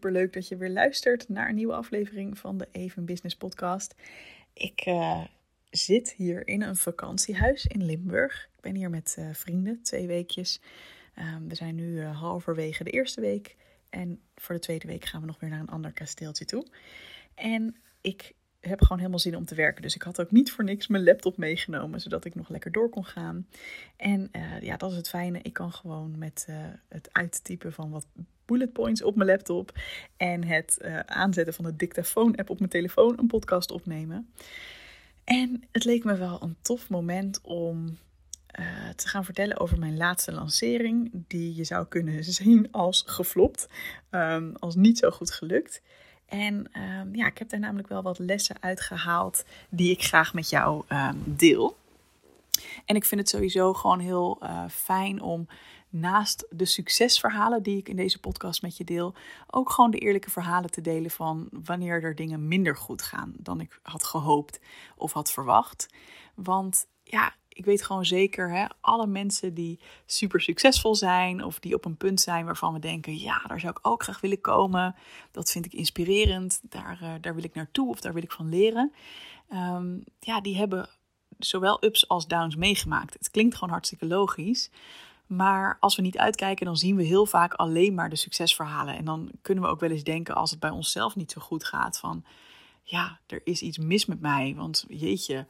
Hey, superleuk dat je weer luistert naar een nieuwe aflevering van de Even Business Podcast. Ik uh, zit hier in een vakantiehuis in Limburg. Ik ben hier met uh, vrienden, twee weekjes. Um, we zijn nu uh, halverwege de eerste week. En voor de tweede week gaan we nog weer naar een ander kasteeltje toe. En ik heb gewoon helemaal zin om te werken. Dus ik had ook niet voor niks mijn laptop meegenomen, zodat ik nog lekker door kon gaan. En ja, dat is het fijne. Ik kan gewoon met het uittypen van wat bullet points op mijn laptop en het uh, aanzetten van de dictafoon-app op mijn telefoon een podcast opnemen. En het leek me wel een tof moment om te gaan vertellen over mijn laatste lancering, die je zou kunnen zien als geflopt, um, als niet zo goed gelukt. En um, ja, ik heb daar namelijk wel wat lessen uitgehaald die ik graag met jou um, deel. En ik vind het sowieso gewoon heel uh, fijn om naast de succesverhalen die ik in deze podcast met je deel, ook gewoon de eerlijke verhalen te delen van wanneer er dingen minder goed gaan dan ik had gehoopt of had verwacht. Want ja, ik weet gewoon zeker, hè, alle mensen die super succesvol zijn of die op een punt zijn waarvan we denken, ja, daar zou ik ook graag willen komen. Dat vind ik inspirerend, daar, uh, daar wil ik naartoe of daar wil ik van leren. Um, ja, die hebben zowel ups als downs meegemaakt. Het klinkt gewoon hartstikke logisch. Maar als we niet uitkijken, dan zien we heel vaak alleen maar de succesverhalen. En dan kunnen we ook wel eens denken, als het bij onszelf niet zo goed gaat, van ja, er is iets mis met mij. Want jeetje,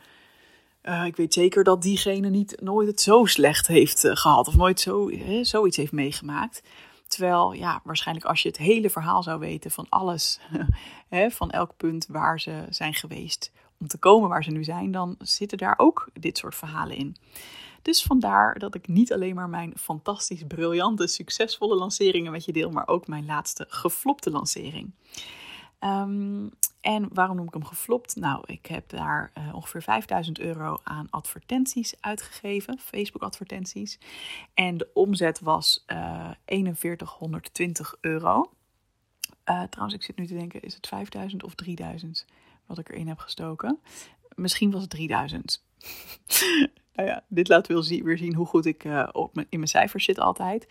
uh, ik weet zeker dat diegene niet nooit het zo slecht heeft uh, gehad of nooit zo, hè, zoiets heeft meegemaakt. Terwijl, ja, waarschijnlijk als je het hele verhaal zou weten van alles, hè, van elk punt waar ze zijn geweest om te komen waar ze nu zijn, dan zitten daar ook dit soort verhalen in. Dus vandaar dat ik niet alleen maar mijn fantastisch, briljante, succesvolle lanceringen met je deel, maar ook mijn laatste geflopte lancering. Um, en waarom noem ik hem geflopt? Nou, ik heb daar uh, ongeveer 5000 euro aan advertenties uitgegeven, Facebook-advertenties. En de omzet was uh, 4120 euro. Uh, trouwens, ik zit nu te denken, is het 5000 of 3000 wat ik erin heb gestoken? Misschien was het 3000. nou ja, dit laat wel weer zien hoe goed ik uh, op in mijn cijfers zit altijd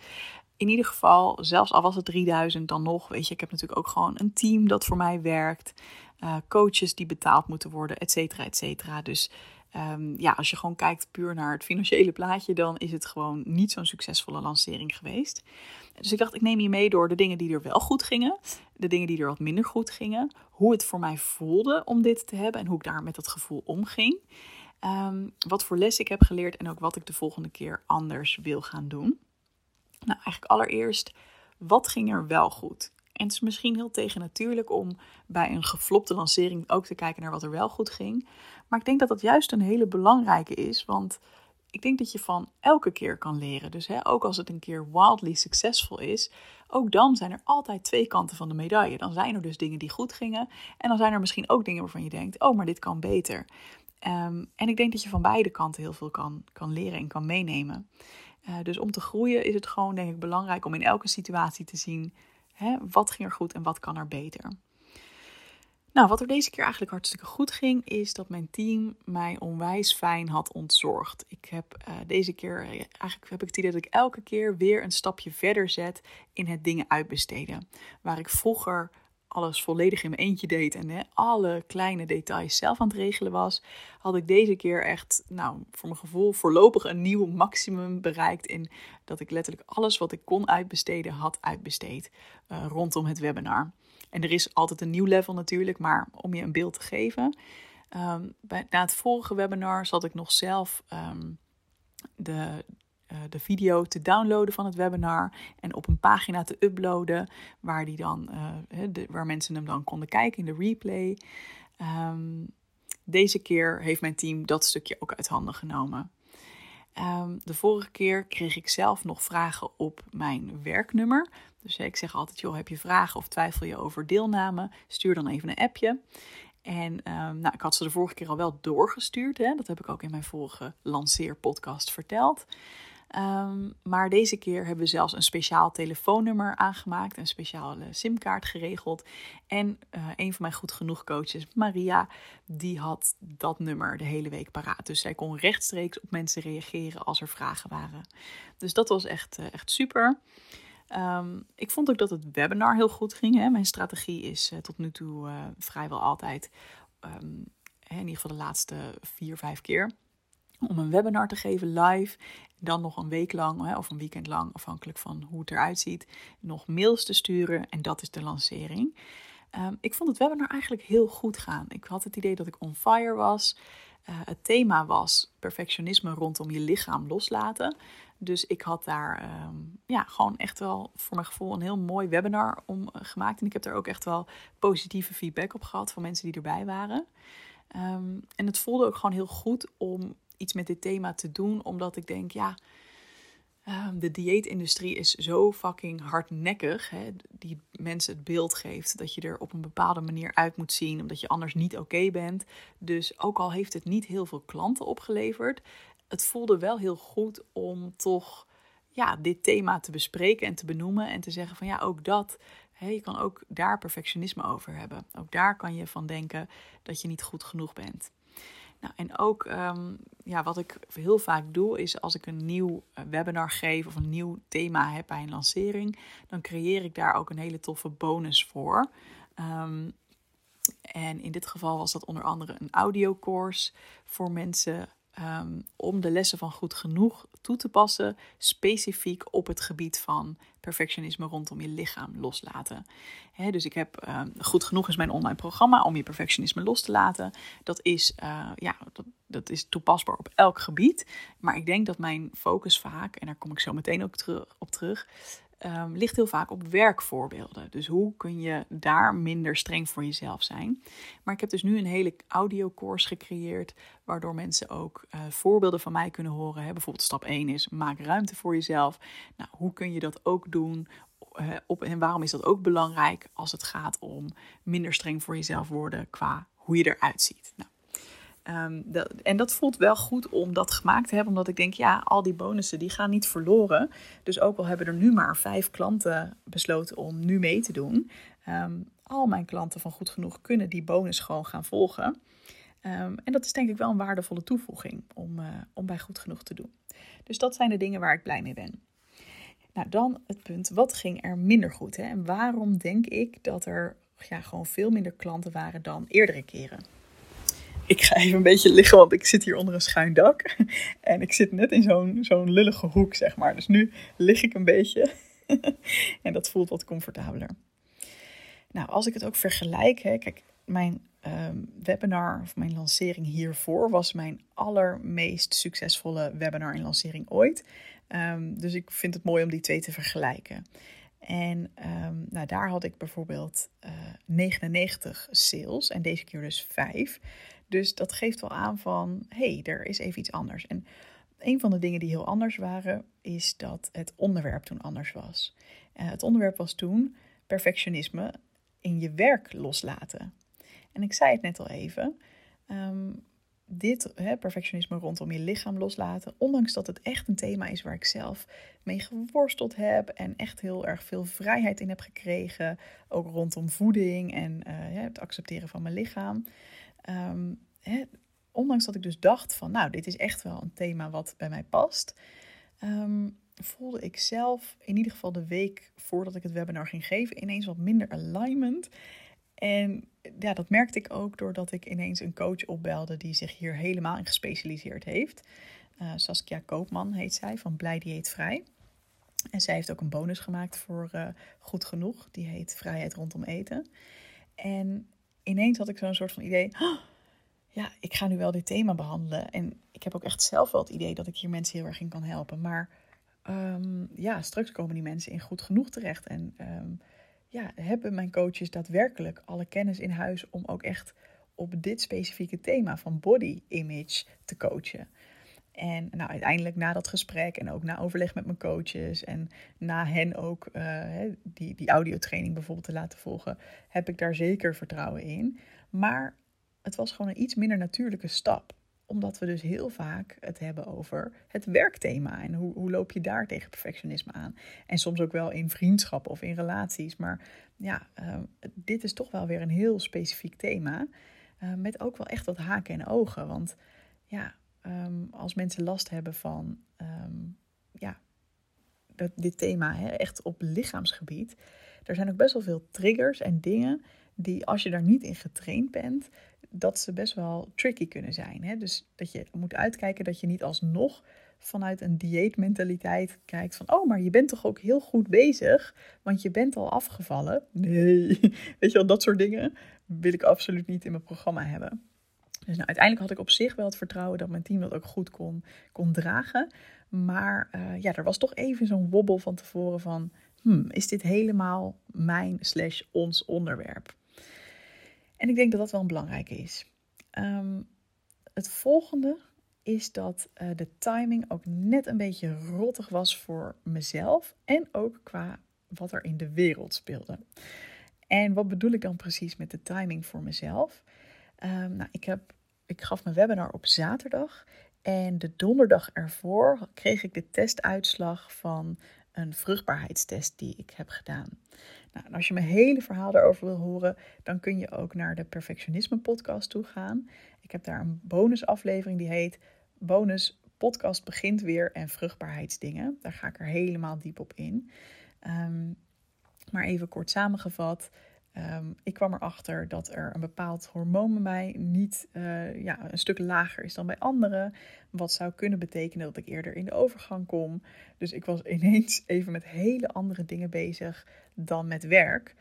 in ieder geval, zelfs al was het 3000 dan nog, weet je, ik heb natuurlijk ook gewoon een team dat voor mij werkt, uh, coaches die betaald moeten worden, et cetera, et cetera. Dus um, ja, als je gewoon kijkt puur naar het financiële plaatje, dan is het gewoon niet zo'n succesvolle lancering geweest. Dus ik dacht, ik neem je mee door de dingen die er wel goed gingen, de dingen die er wat minder goed gingen, hoe het voor mij voelde om dit te hebben en hoe ik daar met dat gevoel omging. Um, wat voor les ik heb geleerd en ook wat ik de volgende keer anders wil gaan doen. Nou, eigenlijk allereerst, wat ging er wel goed? En het is misschien heel tegennatuurlijk om bij een geflopte lancering ook te kijken naar wat er wel goed ging. Maar ik denk dat dat juist een hele belangrijke is, want ik denk dat je van elke keer kan leren. Dus hè, ook als het een keer wildly succesvol is, ook dan zijn er altijd twee kanten van de medaille. Dan zijn er dus dingen die goed gingen en dan zijn er misschien ook dingen waarvan je denkt, oh, maar dit kan beter. Um, en ik denk dat je van beide kanten heel veel kan, kan leren en kan meenemen. Uh, dus om te groeien is het gewoon, denk ik, belangrijk om in elke situatie te zien hè, wat ging er goed en wat kan er beter. Nou, wat er deze keer eigenlijk hartstikke goed ging, is dat mijn team mij onwijs fijn had ontzorgd. Ik heb uh, deze keer, eigenlijk heb ik het idee dat ik elke keer weer een stapje verder zet in het dingen uitbesteden. Waar ik vroeger alles volledig in mijn eentje deed en hè, alle kleine details zelf aan het regelen was, had ik deze keer echt, nou, voor mijn gevoel voorlopig een nieuw maximum bereikt in dat ik letterlijk alles wat ik kon uitbesteden had uitbesteed uh, rondom het webinar. En er is altijd een nieuw level natuurlijk, maar om je een beeld te geven, Ehm, bij, na het vorige webinar zat ik nog zelf ehm, de, de video te downloaden van het webinar en op een pagina te uploaden waar, die dan, de, waar mensen hem dan konden kijken in de replay. Um, deze keer heeft mijn team dat stukje ook uit handen genomen. Um, de vorige keer kreeg ik zelf nog vragen op mijn werknummer. Dus ik zeg altijd, joh, heb je vragen of twijfel je over deelname? Stuur dan even een appje. En um, nou, ik had ze de vorige keer al wel doorgestuurd. Hè? Dat heb ik ook in mijn vorige lanceerpodcast verteld. Um, maar deze keer hebben we zelfs een speciaal telefoonnummer aangemaakt, een speciale simkaart geregeld. En uh, een van mijn goed genoeg coaches, Maria, die had dat nummer de hele week paraat. Dus zij kon rechtstreeks op mensen reageren als er vragen waren. Dus dat was echt, uh, echt super. Um, ik vond ook dat het webinar heel goed ging. Hè. Mijn strategie is uh, tot nu toe vrijwel altijd, um, in ieder geval de laatste vier, vijf keer, om een webinar te geven live. Dan nog een week lang of een weekend lang, afhankelijk van hoe het eruit ziet, nog mails te sturen. En dat is de lancering. Um, ik vond het webinar eigenlijk heel goed gaan. Ik had het idee dat ik on fire was. Uh, het thema was perfectionisme rondom je lichaam loslaten. Dus ik had daar um, ja, gewoon echt wel voor mijn gevoel een heel mooi webinar om uh, gemaakt. En ik heb er ook echt wel positieve feedback op gehad van mensen die erbij waren. Um, en het voelde ook gewoon heel goed om iets met dit thema te doen, omdat ik denk, ja, um, de dieetindustrie is zo fucking hardnekkig. Hè, die mensen het beeld geeft dat je er op een bepaalde manier uit moet zien, omdat je anders niet oké bent. Dus ook al heeft het niet heel veel klanten opgeleverd, het voelde wel heel goed om toch ja, dit thema te bespreken en te benoemen en te zeggen van ja, ook dat. Hè, je kan ook daar perfectionisme over hebben. Ook daar kan je van denken dat je niet goed genoeg bent. Nou, en ook um, ja, wat ik heel vaak doe, is als ik een nieuw eh, webinar geef of een nieuw thema heb bij een lancering, dan creëer ik daar ook een hele toffe bonus voor. Um, en in dit geval was dat onder andere een audiocourse voor mensen um, om de lessen van goed genoeg toe te passen, specifiek op het gebied van perfectionisme rondom je lichaam loslaten. Dus ik heb um, goed genoeg is mijn online programma om je perfectionisme los te laten. Dat is, uh, ja, dat, dat, is toepasbaar op elk gebied. Maar ik denk dat mijn focus vaak, en daar kom ik zo meteen ook terug, op terug, um, ligt heel vaak op werkvoorbeelden. Dus hoe kun je daar minder streng voor jezelf zijn? Maar ik heb dus nu een hele audiocourse gecreëerd, waardoor mensen ook uh, voorbeelden van mij kunnen horen. Hè? Bijvoorbeeld stap 1 is maak ruimte voor jezelf. Nou, hoe kun je dat ook doen? Uh, op, en waarom is dat ook belangrijk als het gaat om minder streng voor jezelf worden qua hoe je eruit ziet? Nou, Dat, en dat voelt wel goed om dat gemaakt te hebben, omdat ik denk, ja, al die bonussen die gaan niet verloren. Dus ook al hebben er nu maar vijf klanten besloten om nu mee te doen, um, al mijn klanten van goed genoeg kunnen die bonus gewoon gaan volgen. Um, en dat is denk ik wel een waardevolle toevoeging om, uh, om bij goed genoeg te doen. Dus dat zijn de dingen waar ik blij mee ben. Nou, dan het punt, wat ging er minder goed? Hè? En waarom denk ik dat er ja, gewoon veel minder klanten waren dan eerdere keren? Ik ga even een beetje liggen, want ik zit hier onder een schuin dak. En ik zit net in zo'n zo'n lullige hoek, zeg maar. Dus nu lig ik een beetje. En dat voelt wat comfortabeler. Nou, als ik het ook vergelijk, hè, kijk, mijn um, webinar of mijn lancering hiervoor was mijn allermeest succesvolle webinar en lancering ooit. Um, dus ik vind het mooi om die twee te vergelijken. En um, nou, daar had ik bijvoorbeeld uh, 99 sales en deze keer dus 5. Dus dat geeft wel aan van, hé, hey, er is even iets anders. En een van de dingen die heel anders waren, is dat het onderwerp toen anders was. Uh, het onderwerp was toen perfectionisme in je werk loslaten. En ik zei het net al even. Um, dit hè, perfectionisme rondom je lichaam loslaten, ondanks dat het echt een thema is waar ik zelf mee geworsteld heb en echt heel erg veel vrijheid in heb gekregen, ook rondom voeding en uh, het accepteren van mijn lichaam. Hè, ondanks dat ik dus dacht van, nou, dit is echt wel een thema wat bij mij past, um, voelde ik zelf in ieder geval de week voordat ik het webinar ging geven ineens wat minder alignment. En ja, dat merkte ik ook doordat ik ineens een coach opbelde die zich hier helemaal in gespecialiseerd heeft. Uh, Saskia Koopman heet zij, van Blij Dieetvrij. En zij heeft ook een bonus gemaakt voor uh, Goed Genoeg. Die heet Vrijheid rondom eten. En ineens had ik zo'n soort van idee. Oh, ja, ik ga nu wel dit thema behandelen. En ik heb ook echt zelf wel het idee dat ik hier mensen heel erg in kan helpen. Maar um, ja, straks komen die mensen in goed genoeg terecht. En um, ja, hebben mijn coaches daadwerkelijk alle kennis in huis om ook echt op dit specifieke thema van body image te coachen. En nou, uiteindelijk na dat gesprek en ook na overleg met mijn coaches en na hen ook uh, die, die audiotraining bijvoorbeeld te laten volgen, heb ik daar zeker vertrouwen in. Maar het was gewoon een iets minder natuurlijke stap omdat we dus heel vaak het hebben over het werkthema. En hoe, hoe loop je daar tegen perfectionisme aan? En soms ook wel in vriendschappen of in relaties. Maar ja, ehm, dit is toch wel weer een heel specifiek thema. Uh, met ook wel echt wat haken en ogen. Want ja, um, als mensen last hebben van um, ja, dat, dit thema, hè, echt op lichaamsgebied. Er zijn ook best wel veel triggers en dingen die als je daar niet in getraind bent, dat ze best wel tricky kunnen zijn. Hè? Dus dat je moet uitkijken dat je niet alsnog vanuit een dieetmentaliteit kijkt van, oh, maar je bent toch ook heel goed bezig, want je bent al afgevallen. Nee, weet je wel, dat soort dingen wil ik absoluut niet in mijn programma hebben. Dus nou, uiteindelijk had ik op zich wel het vertrouwen dat mijn team dat ook goed kon, kon dragen. Maar uh, ja, er was toch even zo'n wobbel van tevoren van, hmm, is dit helemaal mijn slash ons onderwerp? En ik denk dat dat wel een belangrijke is. Um, het volgende is dat uh, de timing ook net een beetje rottig was voor mezelf en ook qua wat er in de wereld speelde. En wat bedoel ik dan precies met de timing voor mezelf? Um, nou, ik, heb, ik gaf mijn webinar op zaterdag en de donderdag ervoor kreeg ik de testuitslag van een vruchtbaarheidstest die ik heb gedaan. Nou, als je mijn hele verhaal daarover wil horen, dan kun je ook naar de Perfectionisme podcast toe gaan. Ik heb daar een bonusaflevering die heet Bonus Podcast begint weer en vruchtbaarheidsdingen. Daar ga ik er helemaal diep op in. Um, maar even kort samengevat. Um, ik kwam erachter dat er een bepaald hormoon bij mij niet uh, ja, een stuk lager is dan bij anderen. Wat zou kunnen betekenen dat ik eerder in de overgang kom. Dus ik was ineens even met hele andere dingen bezig dan met werk.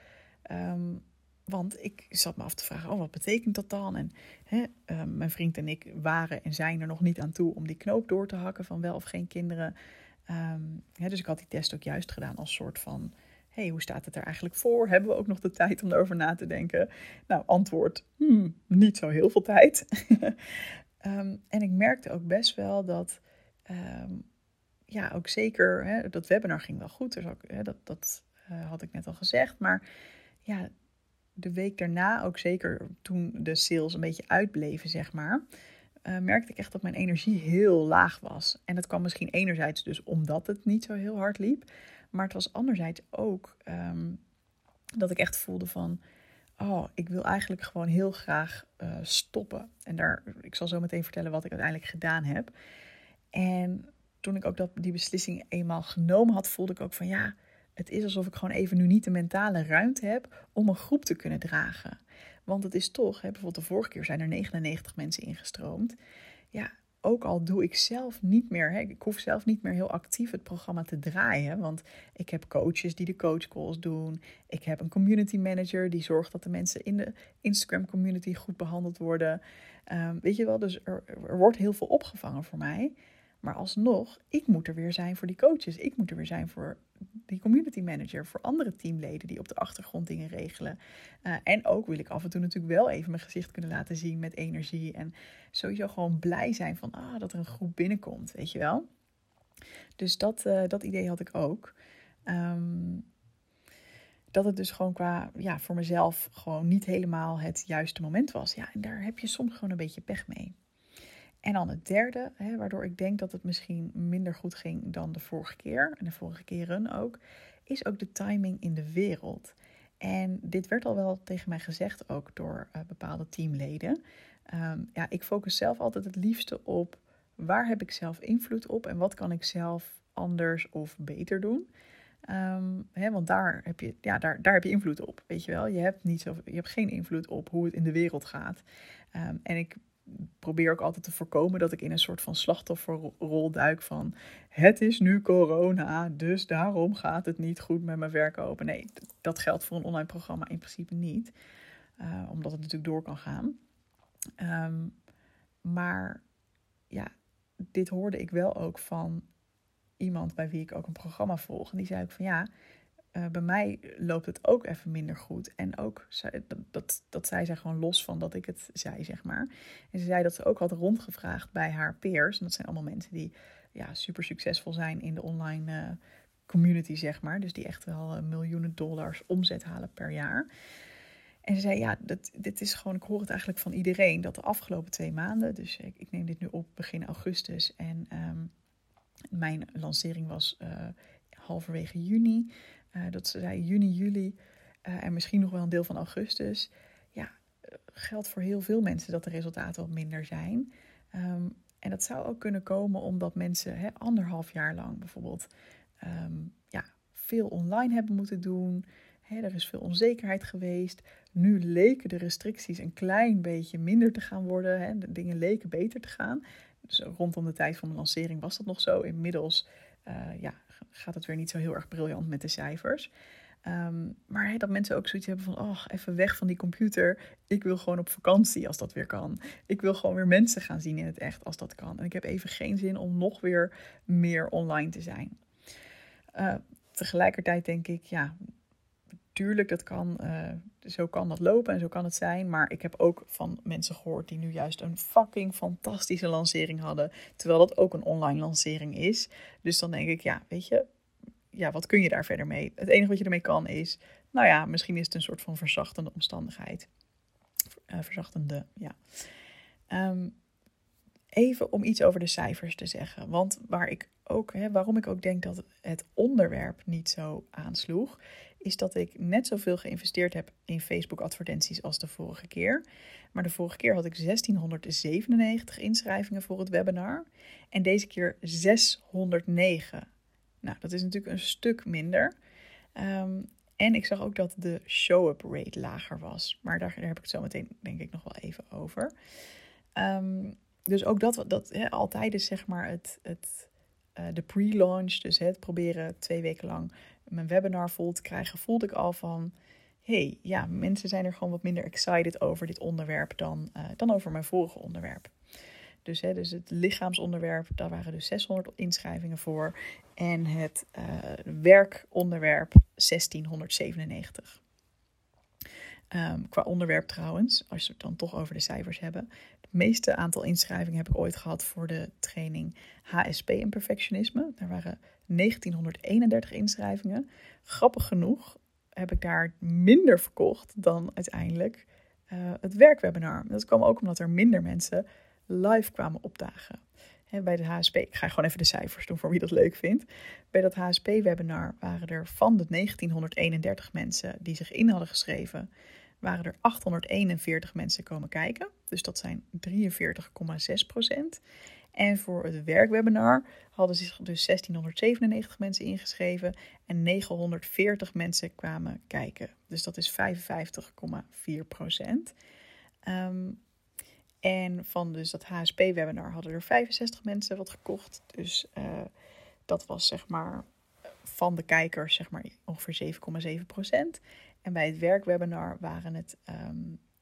Um, want ik zat me af te vragen, oh, wat betekent dat dan? En hè, uh, mijn vriend en ik waren en zijn er nog niet aan toe om die knoop door te hakken van wel of geen kinderen. Hè, dus ik had die test ook juist gedaan als soort van hey, hoe staat het er eigenlijk voor? Hebben we ook nog de tijd om erover na te denken? Nou, antwoord, hmm, niet zo heel veel tijd. um, en ik merkte ook best wel dat, um, ja, ook zeker, hè, dat webinar ging wel goed. Dus hè, dat dat uh, had ik net al gezegd. Maar ja, de week daarna, ook zeker toen de sales een beetje uitbleven, zeg maar, uh, merkte ik echt dat mijn energie heel laag was. En dat kwam misschien enerzijds dus omdat het niet zo heel hard liep. Maar het was anderzijds ook um, dat ik echt voelde van, oh, ik wil eigenlijk gewoon heel graag uh, stoppen. En daar, ik zal zo meteen vertellen wat ik uiteindelijk gedaan heb. En toen ik ook dat, die beslissing eenmaal genomen had, voelde ik ook van, ja, het is alsof ik gewoon even nu niet de mentale ruimte heb om een groep te kunnen dragen. Want het is toch, hè, bijvoorbeeld de vorige keer zijn er 99 mensen ingestroomd. Ja, ook al doe ik zelf niet meer, hè, ik hoef zelf niet meer heel actief het programma te draaien. Want ik heb coaches die de coachcalls doen. Ik heb een community manager die zorgt dat de mensen in de Instagram community goed behandeld worden. Um, weet je wel, dus er wordt heel veel opgevangen voor mij. Maar alsnog, ik moet er weer zijn voor die coaches. Ik moet er weer zijn voor die community manager, voor andere teamleden die op de achtergrond dingen regelen. Uh, en ook wil ik af en toe natuurlijk wel even mijn gezicht kunnen laten zien met energie. En sowieso gewoon blij zijn van ah, dat er een groep binnenkomt, weet je wel. Dus dat, uh, dat idee had ik ook. Um, dat het dus gewoon qua, ja, voor mezelf gewoon niet helemaal het juiste moment was. Ja, en daar heb je soms gewoon een beetje pech mee. En dan het derde, hè, waardoor ik denk dat het misschien minder goed ging dan de vorige keer, en de vorige keren ook, is ook de timing in de wereld. En dit werd al wel tegen mij gezegd, ook door uh, bepaalde teamleden. Um, ja, ik focus zelf altijd het liefste op waar heb ik zelf invloed op en wat kan ik zelf anders of beter doen. Um, hè, want daar heb, je, ja, daar, daar heb je invloed op, weet je wel. Je hebt, niet zo, je hebt geen invloed op hoe het in de wereld gaat. Um, en ik probeer ook altijd te voorkomen dat ik in een soort van slachtofferrol duik van het is nu corona, dus daarom gaat het niet goed met mijn verkopen. Nee, dat geldt voor een online programma in principe niet, uh, omdat het natuurlijk door kan gaan. Ehm, maar ja, dit hoorde ik wel ook van iemand bij wie ik ook een programma volg. En die zei ook van ja, uh, bij mij loopt het ook even minder goed. En ook, dat, dat, dat zei zij gewoon los van dat ik het zei, zeg maar. En ze zei dat ze ook had rondgevraagd bij haar peers. En dat zijn allemaal mensen die ja, super succesvol zijn in de online uh, community, zeg maar. Dus die echt wel uh, miljoenen dollars omzet halen per jaar. En ze zei, ja, dat, dit is gewoon, ik hoor het eigenlijk van iedereen, dat de afgelopen twee maanden, dus ik, ik neem dit nu op begin augustus en um, mijn lancering was halverwege juni. Uh, dat ze zei juni, juli uh, en misschien nog wel een deel van augustus. Ja, geldt voor heel veel mensen dat de resultaten wat minder zijn. Um, en dat zou ook kunnen komen omdat mensen anderhalf jaar lang bijvoorbeeld um, ja, veel online hebben moeten doen. Hè, er is veel onzekerheid geweest. Nu leken de restricties een klein beetje minder te gaan worden. De dingen leken beter te gaan. Dus rondom de tijd van de lancering was dat nog zo. Inmiddels uh, ja, gaat het weer niet zo heel erg briljant met de cijfers. Um, maar dat mensen ook zoiets hebben van, oh, even weg van die computer. Ik wil gewoon op vakantie als dat weer kan. Ik wil gewoon weer mensen gaan zien in het echt als dat kan. En ik heb even geen zin om nog weer meer online te zijn. Uh, tegelijkertijd denk ik, ja, tuurlijk, dat kan, uh, zo kan dat lopen en zo kan het zijn. Maar ik heb ook van mensen gehoord die nu juist een fucking fantastische lancering hadden. Terwijl dat ook een online lancering is. Dus dan denk ik, ja, weet je, ja, wat kun je daar verder mee? Het enige wat je ermee kan is, nou ja, misschien is het een soort van verzachtende omstandigheid. Uh, verzachtende, ja. Um, even om iets over de cijfers te zeggen. Want waar ik ook, hè, waarom ik ook denk dat het onderwerp niet zo aansloeg, is dat ik net zoveel geïnvesteerd heb in Facebook advertenties als de vorige keer. Maar de vorige keer had ik 1697 inschrijvingen voor het webinar en deze keer 609. Nou, dat is natuurlijk een stuk minder. Um, en ik zag ook dat de show-up rate lager was. Maar daar, heb ik het zo meteen denk ik nog wel even over. Um, dus ook dat, dat hè, altijd is zeg maar het, het, uh, de pre-launch, dus het proberen twee weken lang mijn webinar vol te krijgen, voelde ik al van, hey, ja, mensen zijn er gewoon wat minder excited over dit onderwerp dan, uh, dan over mijn vorige onderwerp. Dus, hè, dus het lichaamsonderwerp, daar waren dus 600 inschrijvingen voor. En het uh, werkonderwerp 1697. Um, qua onderwerp trouwens, als we het dan toch over de cijfers hebben. Meeste aantal inschrijvingen heb ik ooit gehad voor de training HSP en perfectionisme. Daar waren 1931 inschrijvingen. Grappig genoeg heb ik daar minder verkocht dan uiteindelijk uh, het werkwebinar. Dat kwam ook omdat er minder mensen live kwamen opdagen. Bij de HSP, ik ga gewoon even de cijfers doen voor wie dat leuk vindt. Bij dat HSP-webinar waren er van de 1931 mensen die zich in hadden geschreven, waren er 841 mensen komen kijken. Dus dat zijn 43,6 procent. En voor het werkwebinar hadden zich dus 1697 mensen ingeschreven en 940 mensen kwamen kijken. Dus dat is 55,4 procent. Um, en van dus dat HSP-webinar hadden er 65 mensen wat gekocht. Dus uh, dat was zeg maar van de kijkers zeg maar ongeveer 7,7 procent. En bij het werkwebinar waren het um, ehm,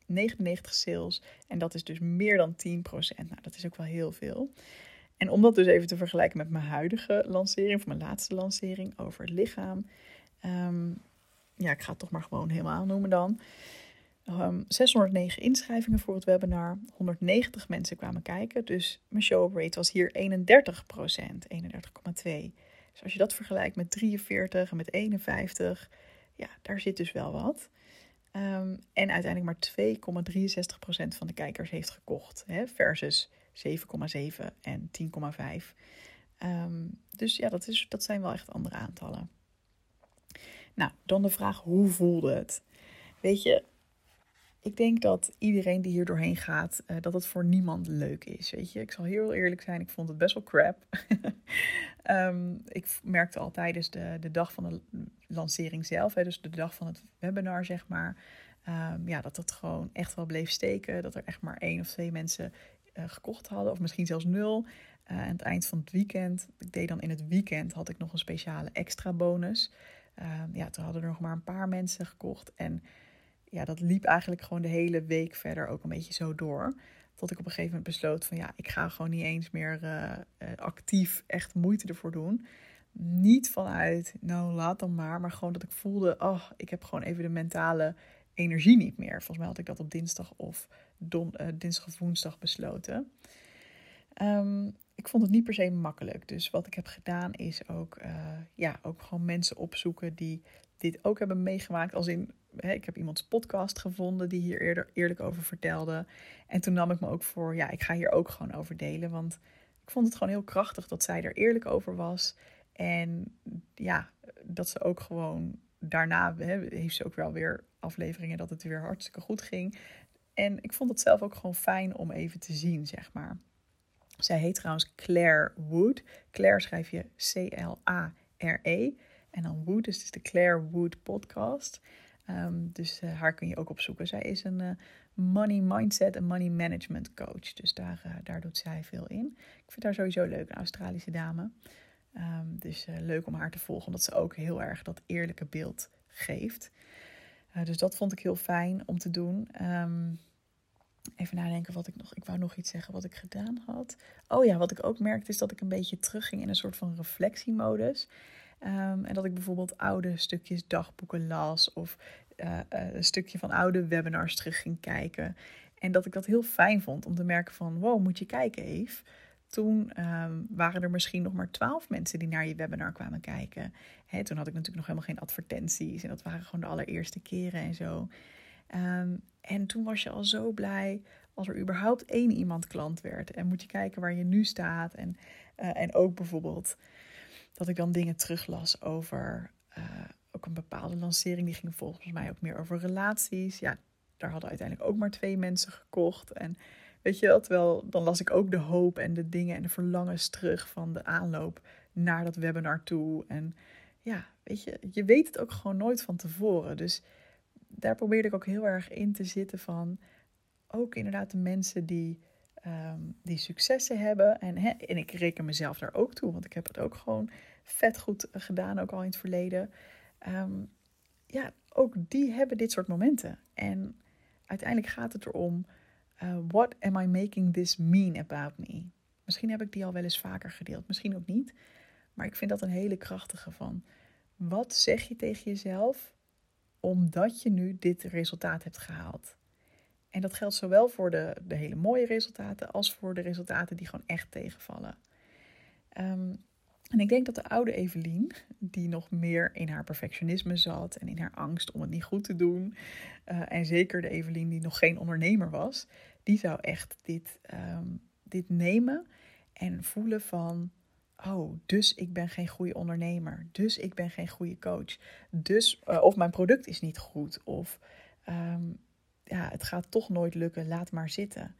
99 sales. En dat is dus meer dan 10%. Nou, dat is ook wel heel veel. En om dat dus even te vergelijken met mijn huidige lancering, of mijn laatste lancering over het lichaam. Um, ja, ik ga het toch maar gewoon helemaal noemen dan. Um, ehm, 609 inschrijvingen voor het webinar. 190 mensen kwamen kijken. Dus mijn show rate was hier 31% 31,2. Dus als je dat vergelijkt met 43 en met 51, ja, daar zit dus wel wat. Um, en uiteindelijk maar 2,63% van de kijkers heeft gekocht. Hè, versus 7,7 en 10,5. Um, dus ja, dat, is, dat zijn wel echt andere aantallen. Nou, dan de vraag: hoe voelde het? Weet je, ik denk dat iedereen die hier doorheen gaat, uh, dat het voor niemand leuk is. Weet je, ik zal heel eerlijk zijn, ik vond het best wel crap. um, ik merkte al tijdens de, de dag van de lancering zelf, hè, dus de dag van het webinar, zeg maar, um, ja, dat het gewoon echt wel bleef steken. Dat er echt maar één of twee mensen uh, gekocht hadden, of misschien zelfs nul. Uh, aan het eind van het weekend, ik deed dan in het weekend, had ik nog een speciale extra bonus. Um, ja, toen hadden er nog maar een paar mensen gekocht en ja, dat liep eigenlijk gewoon de hele week verder ook een beetje zo door. Tot ik op een gegeven moment besloot van ja, ik ga gewoon niet eens meer uh, actief echt moeite ervoor doen. Niet vanuit, nou laat dan maar, maar gewoon dat ik voelde, oh, ik heb gewoon even de mentale energie niet meer. Volgens mij had ik dat op dinsdag of don, uh, dinsdag of woensdag besloten. Um, ik vond het niet per se makkelijk. Dus wat ik heb gedaan is ook, ja, ook gewoon mensen opzoeken die dit ook hebben meegemaakt. Als in, hè, ik heb iemands podcast gevonden die hier eerder eerlijk over vertelde. En toen nam ik me ook voor, ja, ik ga hier ook gewoon over delen. Want ik vond het gewoon heel krachtig dat zij er eerlijk over was. En ja, dat ze ook gewoon daarna hè, heeft ze ook wel weer afleveringen dat het weer hartstikke goed ging. En ik vond het zelf ook gewoon fijn om even te zien, zeg maar. Zij heet trouwens Claire Wood. Claire schrijf je C-L-A-R-E. En dan Wood, dus het is de Claire Wood podcast. Ehm, dus uh, haar kun je ook opzoeken. Zij is een uh, money mindset en money management coach. Dus daar, uh, daar doet zij veel in. Ik vind haar sowieso leuk, een Australische dame. Um, dus leuk om haar te volgen, omdat ze ook heel erg dat eerlijke beeld geeft. dus dat vond ik heel fijn om te doen. Um, even nadenken wat ik nog. Ik wou nog iets zeggen wat ik gedaan had. Oh ja, wat ik ook merkte is dat ik een beetje terugging in een soort van reflectiemodus. Um, en dat ik bijvoorbeeld oude stukjes dagboeken las of uh, uh, een stukje van oude webinars terug ging kijken. En dat ik dat heel fijn vond om te merken van, wow, moet je kijken Eve. Toen um, waren er misschien nog maar twaalf mensen die naar je webinar kwamen kijken. Hè, toen had ik natuurlijk nog helemaal geen advertenties en dat waren gewoon de allereerste keren en zo. Um, en toen was je al zo blij als er überhaupt één iemand klant werd. En moet je kijken waar je nu staat. En, uh, en ook bijvoorbeeld dat ik dan dingen teruglas over uh, ook een bepaalde lancering. Die ging volgens mij ook meer over relaties. Ja, daar hadden uiteindelijk ook maar twee mensen gekocht. En weet je wel, dan las ik ook de hoop en de dingen en de verlangens terug van de aanloop naar dat webinar toe. En ja, weet je, je weet het ook gewoon nooit van tevoren. Dus daar probeerde ik ook heel erg in te zitten van ook inderdaad de mensen die um, die successen hebben. En, en ik reken mezelf daar ook toe, want ik heb het ook gewoon vet goed gedaan, ook al in het verleden. Um, ja, ook die hebben dit soort momenten. En uiteindelijk gaat het erom: uh, what am I making this mean about me? Misschien heb ik die al wel eens vaker gedeeld, misschien ook niet. Maar ik vind dat een hele krachtige van. Wat zeg je tegen jezelf omdat je nu dit resultaat hebt gehaald? En dat geldt zowel voor de, de hele mooie resultaten als voor de resultaten die gewoon echt tegenvallen. Um, en ik denk dat de oude Evelien, die nog meer in haar perfectionisme zat en in haar angst om het niet goed te doen, uh, en zeker de Evelien die nog geen ondernemer was, die zou echt dit, um, dit nemen en voelen van, oh, dus ik ben geen goede ondernemer, dus ik ben geen goede coach, dus uh, of mijn product is niet goed, of um, ja, het gaat toch nooit lukken, laat maar zitten.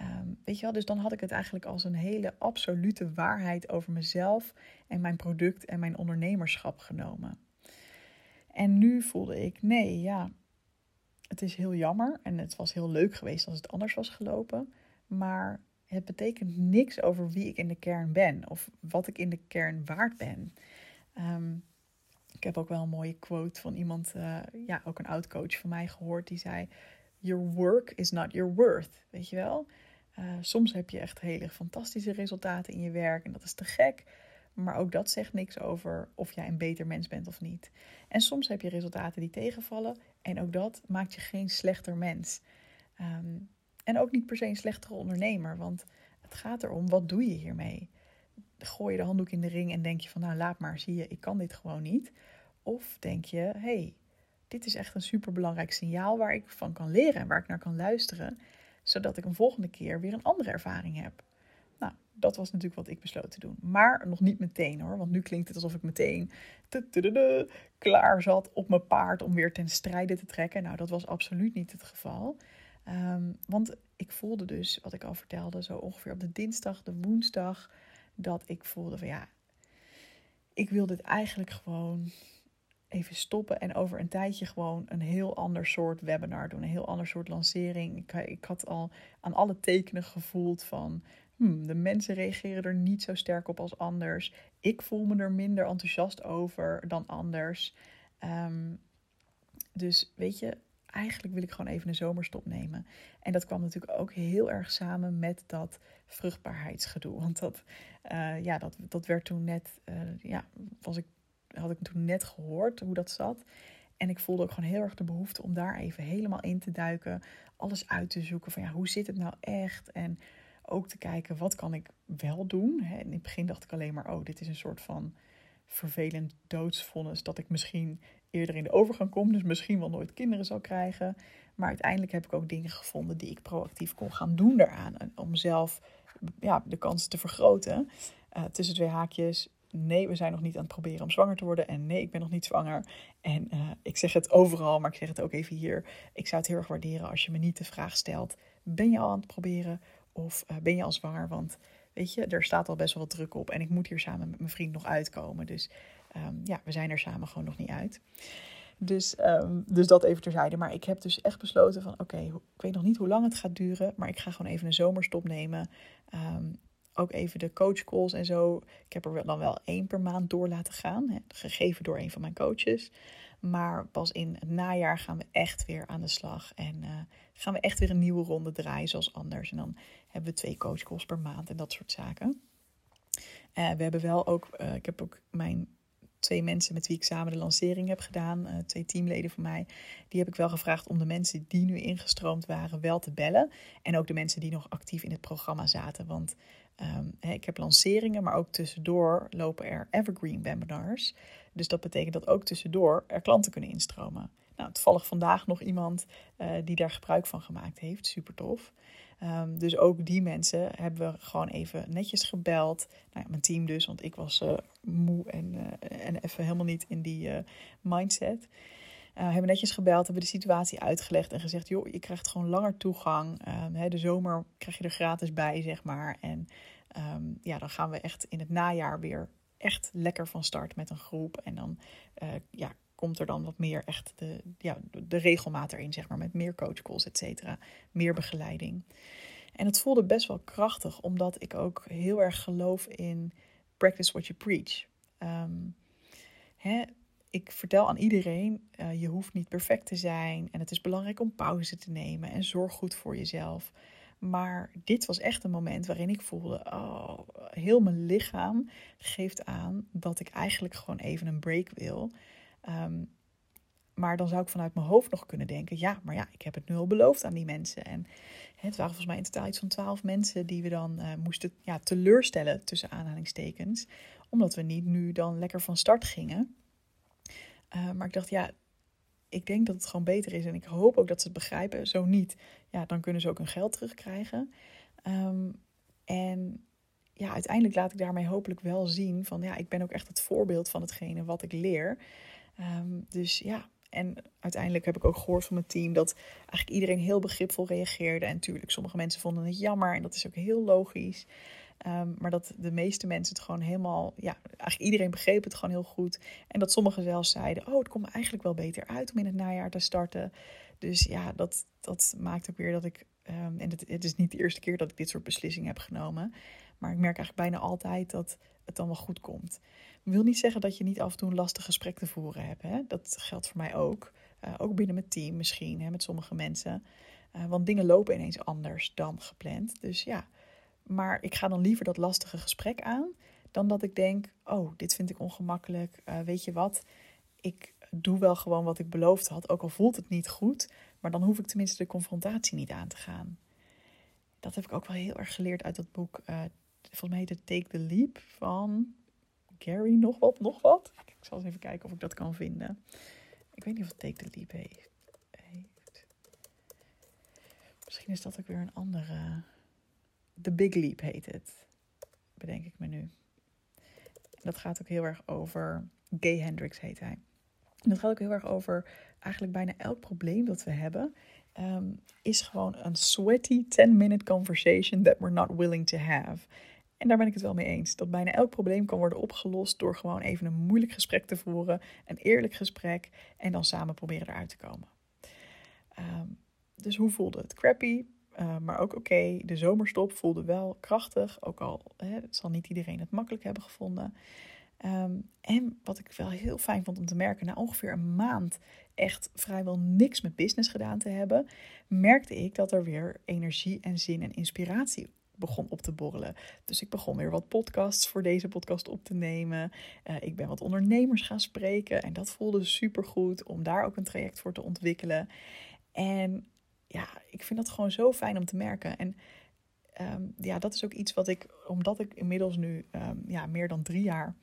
Um, weet je wel, dus dan had ik het eigenlijk als een hele absolute waarheid over mezelf en mijn product en mijn ondernemerschap genomen. En nu voelde ik, nee, ja, het is heel jammer en het was heel leuk geweest als het anders was gelopen, maar het betekent niks over wie ik in de kern ben of wat ik in de kern waard ben. Um, ik heb ook wel een mooie quote van iemand, uh, ja, ook een oud coach van mij gehoord, die zei: Your work is not your worth. Weet je wel? Uh, soms heb je echt hele fantastische resultaten in je werk en dat is te gek. Maar ook dat zegt niks over of jij een beter mens bent of niet. En soms heb je resultaten die tegenvallen en ook dat maakt je geen slechter mens. Um, en ook niet per se een slechtere ondernemer, want het gaat erom wat doe je hiermee gooi je de handdoek in de ring en denk je van nou laat maar, zie je, ik kan dit gewoon niet. Of denk je, hey, dit is echt een superbelangrijk signaal waar ik van kan leren en waar ik naar kan luisteren, zodat ik een volgende keer weer een andere ervaring heb. Nou, dat was natuurlijk wat ik besloot te doen. Maar nog niet meteen hoor, want nu klinkt het alsof ik meteen klaar zat op mijn paard om weer ten strijde te trekken. Nou, dat was absoluut niet het geval. Um, want ik voelde dus, wat ik al vertelde, zo ongeveer op de dinsdag, de woensdag, dat ik voelde van ja, ik wil dit eigenlijk gewoon even stoppen en over een tijdje gewoon een heel ander soort webinar doen, een heel ander soort lancering. Ik, ik had al aan alle tekenen gevoeld van hmm, de mensen reageren er niet zo sterk op als anders. Ik voel me er minder enthousiast over dan anders. Um, dus weet je, eigenlijk wil ik gewoon even een zomerstop nemen. En dat kwam natuurlijk ook heel erg samen met dat vruchtbaarheidsgedoe. Want dat, uh, ja, dat, dat werd toen net, uh, ja, was ik, had ik toen net gehoord hoe dat zat. En ik voelde ook gewoon heel erg de behoefte om daar even helemaal in te duiken. Alles uit te zoeken van ja, hoe zit het nou echt? En ook te kijken, wat kan ik wel doen? in het begin dacht ik alleen maar, oh, dit is een soort van vervelend doodsvonnis. Dat ik misschien eerder in de overgang kom, dus misschien wel nooit kinderen zal krijgen. Maar uiteindelijk heb ik ook dingen gevonden die ik proactief kon gaan doen daaraan. Om zelf ja, de kansen te vergroten. Uh, tussen twee haakjes. Nee, we zijn nog niet aan het proberen om zwanger te worden. En nee, ik ben nog niet zwanger. En uh, ik zeg het overal, maar ik zeg het ook even hier. Ik zou het heel erg waarderen als je me niet de vraag stelt: ben je al aan het proberen? Of uh, ben je al zwanger? Want weet je, er staat al best wel wat druk op. En ik moet hier samen met mijn vriend nog uitkomen. Dus um, ja, we zijn er samen gewoon nog niet uit. Dus, um, dus dat even terzijde. Maar ik heb dus echt besloten van oké, ik weet nog niet hoe lang het gaat duren. Maar ik ga gewoon even een zomerstop nemen. Um, ook even de coachcalls en zo. Ik heb er dan wel één per maand door laten gaan. Hè, gegeven door een van mijn coaches. Maar pas in het najaar gaan we echt weer aan de slag. En uh, gaan we echt weer een nieuwe ronde draaien zoals anders. En dan hebben we twee coachcalls per maand en dat soort zaken. Uh, we hebben wel ook, uh, ik heb ook mijn twee mensen met wie ik samen de lancering heb gedaan, uh, twee teamleden van mij, die heb ik wel gevraagd om de mensen die nu ingestroomd waren wel te bellen. En ook de mensen die nog actief in het programma zaten. Want hè, ik heb lanceringen, maar ook tussendoor lopen er evergreen webinars. Dus dat betekent dat ook tussendoor er klanten kunnen instromen. Nou, toevallig vandaag nog iemand uh, die daar gebruik van gemaakt heeft. Super tof. Um, dus ook die mensen hebben we gewoon even netjes gebeld. Nou ja, mijn team dus, want ik was uh, moe en, uh, en even helemaal niet in die uh, mindset. hebben netjes gebeld, hebben de situatie uitgelegd en gezegd: joh, je krijgt gewoon langer toegang. Um, hè, de zomer krijg je er gratis bij, zeg maar. En um, ja, dan gaan we echt in het najaar weer echt lekker van start met een groep. En dan ja, komt er dan wat meer echt de, ja, de regelmaat erin, zeg maar, met meer coachcalls, et cetera, meer begeleiding. En het voelde best wel krachtig, omdat ik ook heel erg geloof in practice what you preach. Um, hè, ik vertel aan iedereen, uh, je hoeft niet perfect te zijn en het is belangrijk om pauze te nemen en zorg goed voor jezelf. Maar dit was echt een moment waarin ik voelde, oh, heel mijn lichaam geeft aan dat ik eigenlijk gewoon even een break wil. Um, maar dan zou ik vanuit mijn hoofd nog kunnen denken: ja, maar ja, ik heb het nu al beloofd aan die mensen. En het waren volgens mij in totaal iets van twaalf mensen die we dan uh, moesten ja, teleurstellen, tussen aanhalingstekens. Omdat we niet nu dan lekker van start gingen. Uh, maar ik dacht, ja, ik denk dat het gewoon beter is. En ik hoop ook dat ze het begrijpen. Zo niet, ja, dan kunnen ze ook hun geld terugkrijgen. Um, en ja, uiteindelijk laat ik daarmee hopelijk wel zien van ja, ik ben ook echt het voorbeeld van hetgene wat ik leer. Um, dus ja, en uiteindelijk heb ik ook gehoord van mijn team dat eigenlijk iedereen heel begripvol reageerde. En natuurlijk, sommige mensen vonden het jammer en dat is ook heel logisch. Um, maar dat de meeste mensen het gewoon helemaal, ja, eigenlijk iedereen begreep het gewoon heel goed. En dat sommigen zelfs zeiden, oh, het komt eigenlijk wel beter uit om in het najaar te starten. Dus ja, dat, dat maakt ook weer dat ik, um, en het, het is niet de eerste keer dat ik dit soort beslissingen heb genomen. Maar ik merk eigenlijk bijna altijd dat het dan wel goed komt. Wil niet zeggen dat je niet af en toe een lastig gesprek te voeren hebt. Hè? Dat geldt voor mij ook. Uh, ook binnen mijn team misschien, hè, met sommige mensen. Uh, want dingen lopen ineens anders dan gepland. Dus ja, maar ik ga dan liever dat lastige gesprek aan dan dat ik denk: oh, dit vind ik ongemakkelijk. Uh, weet je wat? Ik doe wel gewoon wat ik beloofd had, ook al voelt het niet goed. Maar dan hoef ik tenminste de confrontatie niet aan te gaan. Dat heb ik ook wel heel erg geleerd uit dat boek. volgens mij het Take the Leap van Gary nog wat, nog wat. Ik zal eens even kijken of ik dat kan vinden. Ik weet niet of het Take the Leap heeft. Misschien is dat ook weer een andere. The Big Leap heet het. Bedenk ik me nu. Dat gaat ook heel erg over. Gay Hendricks heet hij. Dat gaat ook heel erg over eigenlijk bijna elk probleem dat we hebben. Um, is gewoon een sweaty 10-minute conversation that we're not willing to have. En daar ben ik het wel mee eens. Dat bijna elk probleem kan worden opgelost door gewoon even een moeilijk gesprek te voeren. Een eerlijk gesprek. En dan samen proberen eruit te komen. Um, dus hoe voelde het? Crappy, uh, maar ook oké. De zomerstop voelde wel krachtig. Ook al hè, zal niet iedereen het makkelijk hebben gevonden. Ehm, en wat ik wel heel fijn vond om te merken, na ongeveer een maand echt vrijwel niks met business gedaan te hebben, merkte ik dat er weer energie en zin en inspiratie begon op te borrelen. Dus ik begon weer wat podcasts voor deze podcast op te nemen. Uh, ik ben wat ondernemers gaan spreken en dat voelde super goed om daar ook een traject voor te ontwikkelen. En ja, ik vind dat gewoon zo fijn om te merken. En um, ja, dat is ook iets wat ik, omdat ik inmiddels nu um, ja, meer dan drie jaar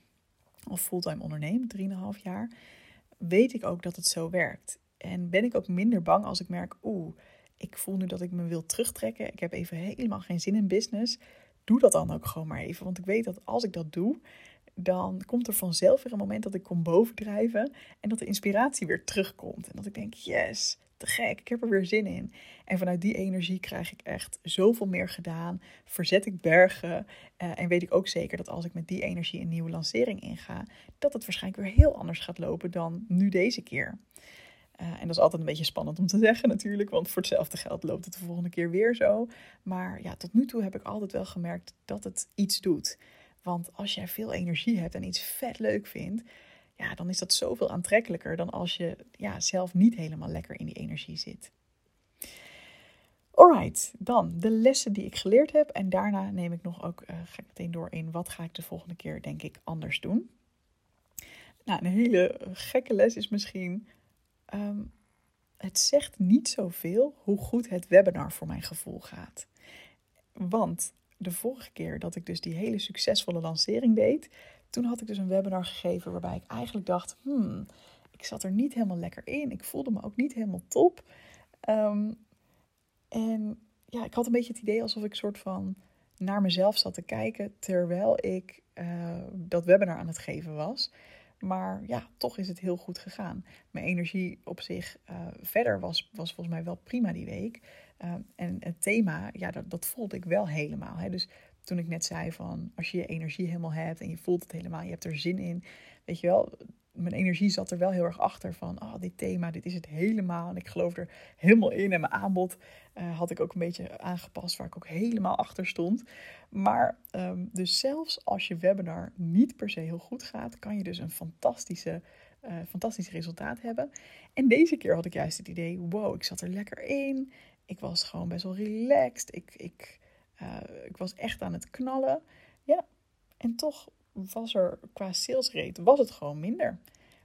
of fulltime onderneem, drieënhalf jaar, weet ik ook dat het zo werkt. En ben ik ook minder bang als ik merk, oeh, ik voel nu dat ik me wil terugtrekken. Ik heb even helemaal geen zin in business. Doe dat dan ook gewoon maar even. Want ik weet dat als ik dat doe, dan komt er vanzelf weer een moment dat ik kom bovendrijven. En dat de inspiratie weer terugkomt. En dat ik denk, yes, te gek, ik heb er weer zin in. En vanuit die energie krijg ik echt zoveel meer gedaan. Verzet ik bergen. Uh, en weet ik ook zeker dat als ik met die energie een nieuwe lancering inga, dat het waarschijnlijk weer heel anders gaat lopen dan nu deze keer. Uh, en dat is altijd een beetje spannend om te zeggen natuurlijk, want voor hetzelfde geld loopt het de volgende keer weer zo. Maar ja, tot nu toe heb ik altijd wel gemerkt dat het iets doet. Want als jij veel energie hebt en iets vet leuk vindt, ja, dan is dat zoveel aantrekkelijker dan als je ja, zelf niet helemaal lekker in die energie zit. Alright, dan de lessen die ik geleerd heb. En daarna neem ik nog ook, uh, ga ik meteen door in wat ga ik de volgende keer denk ik anders doen. Nou, een hele gekke les is misschien, ehm, het zegt niet zoveel hoe goed het webinar voor mijn gevoel gaat. Want de vorige keer dat ik dus die hele succesvolle lancering deed, toen had ik dus een webinar gegeven waarbij ik eigenlijk dacht, hmm, ik zat er niet helemaal lekker in. Ik voelde me ook niet helemaal top. Ehm, en ja, ik had een beetje het idee alsof ik soort van naar mezelf zat te kijken terwijl ik uh, dat webinar aan het geven was. Maar ja, toch is het heel goed gegaan. Mijn energie op zich uh, verder was, was volgens mij wel prima die week. Uh, en het thema, ja, dat, dat voelde ik wel helemaal. Hè. Dus toen ik net zei van als je je energie helemaal hebt en je voelt het helemaal, je hebt er zin in, weet je wel, mijn energie zat er wel heel erg achter van, oh, dit thema, dit is het helemaal. En ik geloof er helemaal in. En mijn aanbod uh, had ik ook een beetje aangepast, waar ik ook helemaal achter stond. Maar um, dus zelfs als je webinar niet per se heel goed gaat, kan je dus een fantastische, uh, fantastisch resultaat hebben. En deze keer had ik juist het idee, wow, ik zat er lekker in. Ik was gewoon best wel relaxed. Ik, ik uh, ik was echt aan het knallen. Ja, en toch was er qua sales rate was het gewoon minder.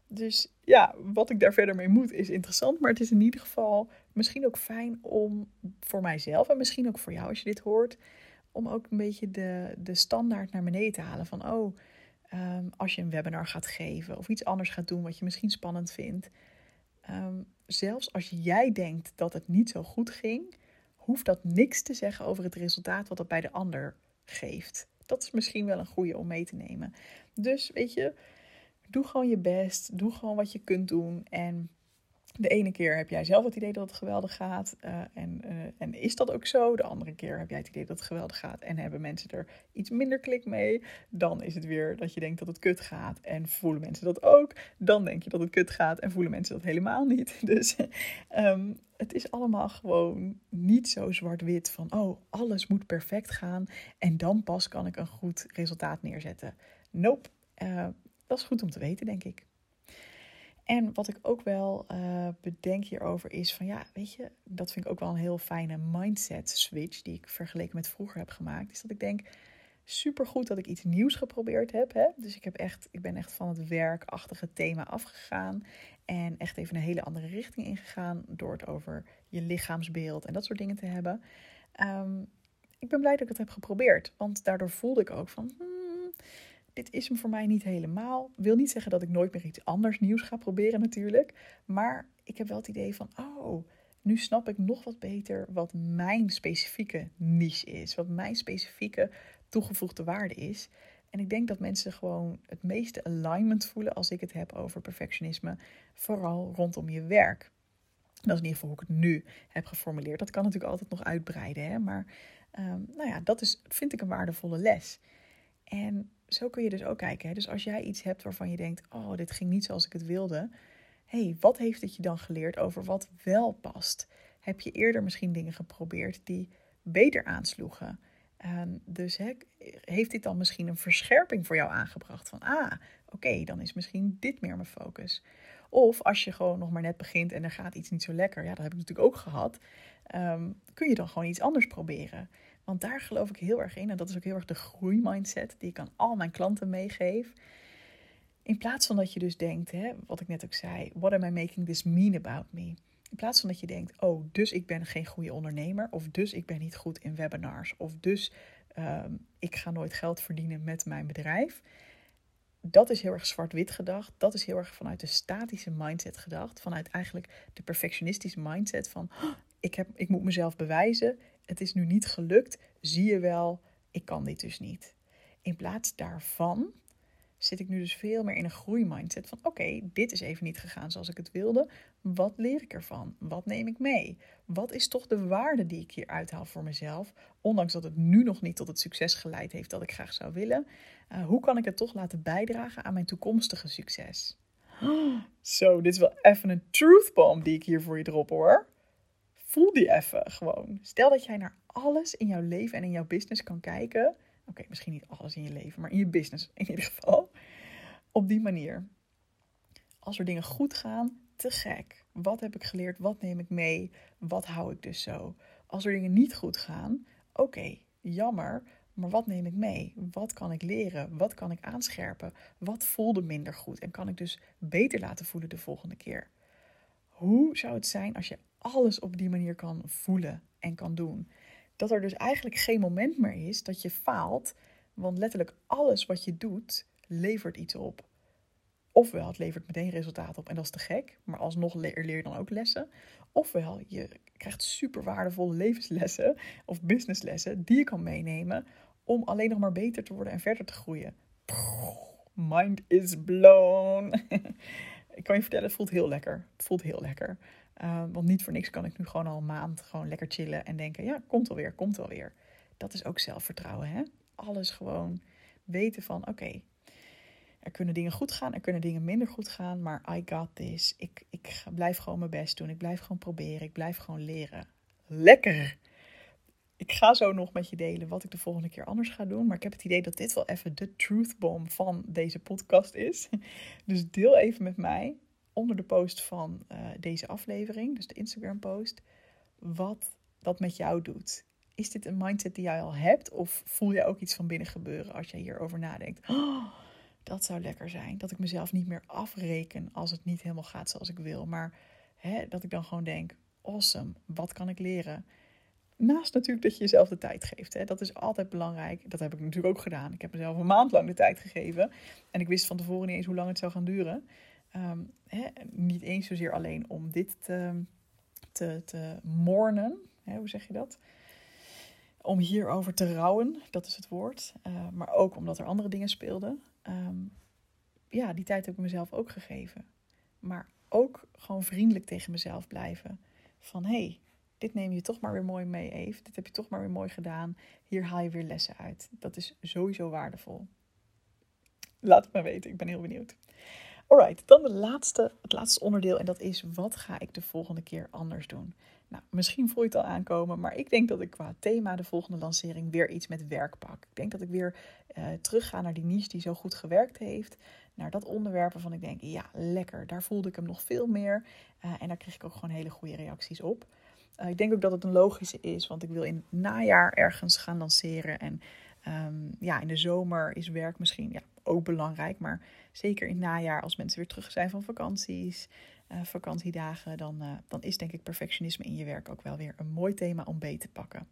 Dus ja, wat ik daar verder mee moet is interessant. Maar het is in ieder geval misschien ook fijn om voor mijzelf en misschien ook voor jou als je dit hoort. Om ook een beetje de, de standaard naar beneden te halen. Van oh, um, als je een webinar gaat geven of iets anders gaat doen wat je misschien spannend vindt. Um, zelfs als jij denkt dat het niet zo goed ging, hoeft dat niks te zeggen over het resultaat wat dat bij de ander geeft. Dat is misschien wel een goede om mee te nemen. Dus weet je, doe gewoon je best. Doe gewoon wat je kunt doen. En de ene keer heb jij zelf het idee dat het geweldig gaat. Uh, en, uh, en is dat ook zo? De andere keer heb jij het idee dat het geweldig gaat. En hebben mensen er iets minder klik mee. Dan is het weer dat je denkt dat het kut gaat. En voelen mensen dat ook. Dan denk je dat het kut gaat. En voelen mensen dat helemaal niet. Dus um, het is allemaal gewoon niet zo zwart-wit van, oh, alles moet perfect gaan en dan pas kan ik een goed resultaat neerzetten. Nope, uh, dat is goed om te weten, denk ik. En wat ik ook wel uh, bedenk hierover is van, ja, weet je, dat vind ik ook wel een heel fijne mindset switch die ik vergeleken met vroeger heb gemaakt. Is dat ik denk, super goed dat ik iets nieuws geprobeerd heb. Hè? Dus ik, heb echt, ik ben echt van het werkachtige thema afgegaan. En echt even een hele andere richting ingegaan. Door het over je lichaamsbeeld en dat soort dingen te hebben. Um, ik ben blij dat ik het heb geprobeerd. Want daardoor voelde ik ook van. Hmm, dit is hem voor mij niet helemaal. Wil niet zeggen dat ik nooit meer iets anders nieuws ga proberen, natuurlijk. Maar ik heb wel het idee van. Oh, nu snap ik nog wat beter wat mijn specifieke niche is. Wat mijn specifieke toegevoegde waarde is. En ik denk dat mensen gewoon het meeste alignment voelen als ik het heb over perfectionisme, vooral rondom je werk. Dat is in ieder geval hoe ik het nu heb geformuleerd. Dat kan natuurlijk altijd nog uitbreiden, hè? maar um, nou ja, dat is, vind ik een waardevolle les. En zo kun je dus ook kijken. Hè? Dus als jij iets hebt waarvan je denkt, oh, dit ging niet zoals ik het wilde. hey, wat heeft het je dan geleerd over wat wel past? Heb je eerder misschien dingen geprobeerd die beter aansloegen? Um, dus he, heeft dit dan misschien een verscherping voor jou aangebracht? Van, ah, Oké, dan is misschien dit meer mijn focus. Of als je gewoon nog maar net begint en er gaat iets niet zo lekker, ja, dat heb ik natuurlijk ook gehad, um, kun je dan gewoon iets anders proberen. Want daar geloof ik heel erg in en dat is ook heel erg de groeimindset die ik aan al mijn klanten meegeef. In plaats van dat je dus denkt, hè, wat ik net ook zei, what am I making this mean about me? In plaats van dat je denkt, oh, dus ik ben geen goede ondernemer, of dus ik ben niet goed in webinars, of dus um, ik ga nooit geld verdienen met mijn bedrijf. Dat is heel erg zwart-wit gedacht. Dat is heel erg vanuit de statische mindset gedacht. Vanuit eigenlijk de perfectionistische mindset van oh, ik, heb, ik moet mezelf bewijzen. Het is nu niet gelukt. Zie je wel, ik kan dit dus niet. In plaats daarvan zit ik nu dus veel meer in een groeimindset van oké, dit is even niet gegaan zoals ik het wilde. Wat leer ik ervan? Wat neem ik mee? Wat is toch de waarde die ik hier uithaal voor mezelf? Ondanks dat het nu nog niet tot het succes geleid heeft dat ik graag zou willen. Uh, hoe kan ik het toch laten bijdragen aan mijn toekomstige succes? Zo, dit is wel even een truth bomb die ik hier voor je drop hoor. Voel die even gewoon. Stel dat jij naar alles in jouw leven en in jouw business kan kijken Oké, misschien niet alles in je leven, maar in je business in ieder geval. Op die manier. Als er dingen goed gaan, te gek. Wat heb ik geleerd? Wat neem ik mee? Wat hou ik dus zo? Als er dingen niet goed gaan, oké, jammer. Maar wat neem ik mee? Wat kan ik leren? Wat kan ik aanscherpen? Wat voelde minder goed? En kan ik dus beter laten voelen de volgende keer? Hoe zou het zijn als je alles op die manier kan voelen en kan doen? dat er dus eigenlijk geen moment meer is dat je faalt. Want letterlijk alles wat je doet, levert iets op. Ofwel, het levert meteen resultaat op en dat is te gek. Maar alsnog leer, je dan ook lessen. Ofwel, je krijgt super waardevolle levenslessen of businesslessen die je kan meenemen om alleen nog maar beter te worden en verder te groeien. Mind is blown. Ik kan je vertellen, het voelt heel lekker. Het voelt heel lekker. Uh, want niet voor niks kan ik nu gewoon al een maand gewoon lekker chillen en denken, ja, komt wel weer, komt wel weer. Dat is ook zelfvertrouwen, hè? Alles gewoon weten van, oké, er kunnen dingen goed gaan, er kunnen dingen minder goed gaan, maar I got this. Ik, ik blijf gewoon mijn best doen, ik blijf gewoon proberen, ik blijf gewoon leren. Lekker! Ik ga zo nog met je delen wat ik de volgende keer anders ga doen. Maar ik heb het idee dat dit wel even de truth bomb van deze podcast is. Dus deel even met mij onder de post van uh, deze aflevering, dus de Instagram post, wat dat met jou doet. Is dit een mindset die jij al hebt of voel je ook iets van binnen gebeuren als jij hierover nadenkt? Oh, dat zou lekker zijn. Dat ik mezelf niet meer afreken als het niet helemaal gaat zoals ik wil. Maar hè, dat ik dan gewoon denk, awesome, wat kan ik leren? Naast natuurlijk dat je jezelf de tijd geeft. Hè. Dat is altijd belangrijk. Dat heb ik natuurlijk ook gedaan. Ik heb mezelf een maand lang de tijd gegeven. En ik wist van tevoren niet eens hoe lang het zou gaan duren. Ehm, niet eens zozeer alleen om dit te, te, te mornen. hoe zeg je dat? Om hierover te rouwen, dat is het woord. Uh, maar ook omdat er andere dingen speelden. Ehm, ja, die tijd heb ik mezelf ook gegeven. Maar ook gewoon vriendelijk tegen mezelf blijven. Van hé, hey, dit neem je toch maar weer mooi mee, Eve. Dit heb je toch maar weer mooi gedaan. Hier haal je weer lessen uit. Dat is sowieso waardevol. Laat het me weten, ik ben heel benieuwd. Alright, dan de laatste, het laatste onderdeel en dat is wat ga ik de volgende keer anders doen? Nou, misschien voel je het al aankomen, maar ik denk dat ik qua thema de volgende lancering weer iets met werk pak. Ik denk dat ik weer uh, terug ga naar die niche die zo goed gewerkt heeft. Naar dat onderwerp waarvan ik denk, ja, lekker, daar voelde ik hem nog veel meer. Uh, en daar kreeg ik ook gewoon hele goede reacties op. Uh, ik denk ook dat het een logische is, want ik wil in het najaar ergens gaan lanceren. En um, ja, in de zomer is werk misschien ja, ook belangrijk. Maar zeker in het najaar, als mensen weer terug zijn van vakanties, uh, vakantiedagen, dan, uh, dan is denk ik perfectionisme in je werk ook wel weer een mooi thema om beet te pakken.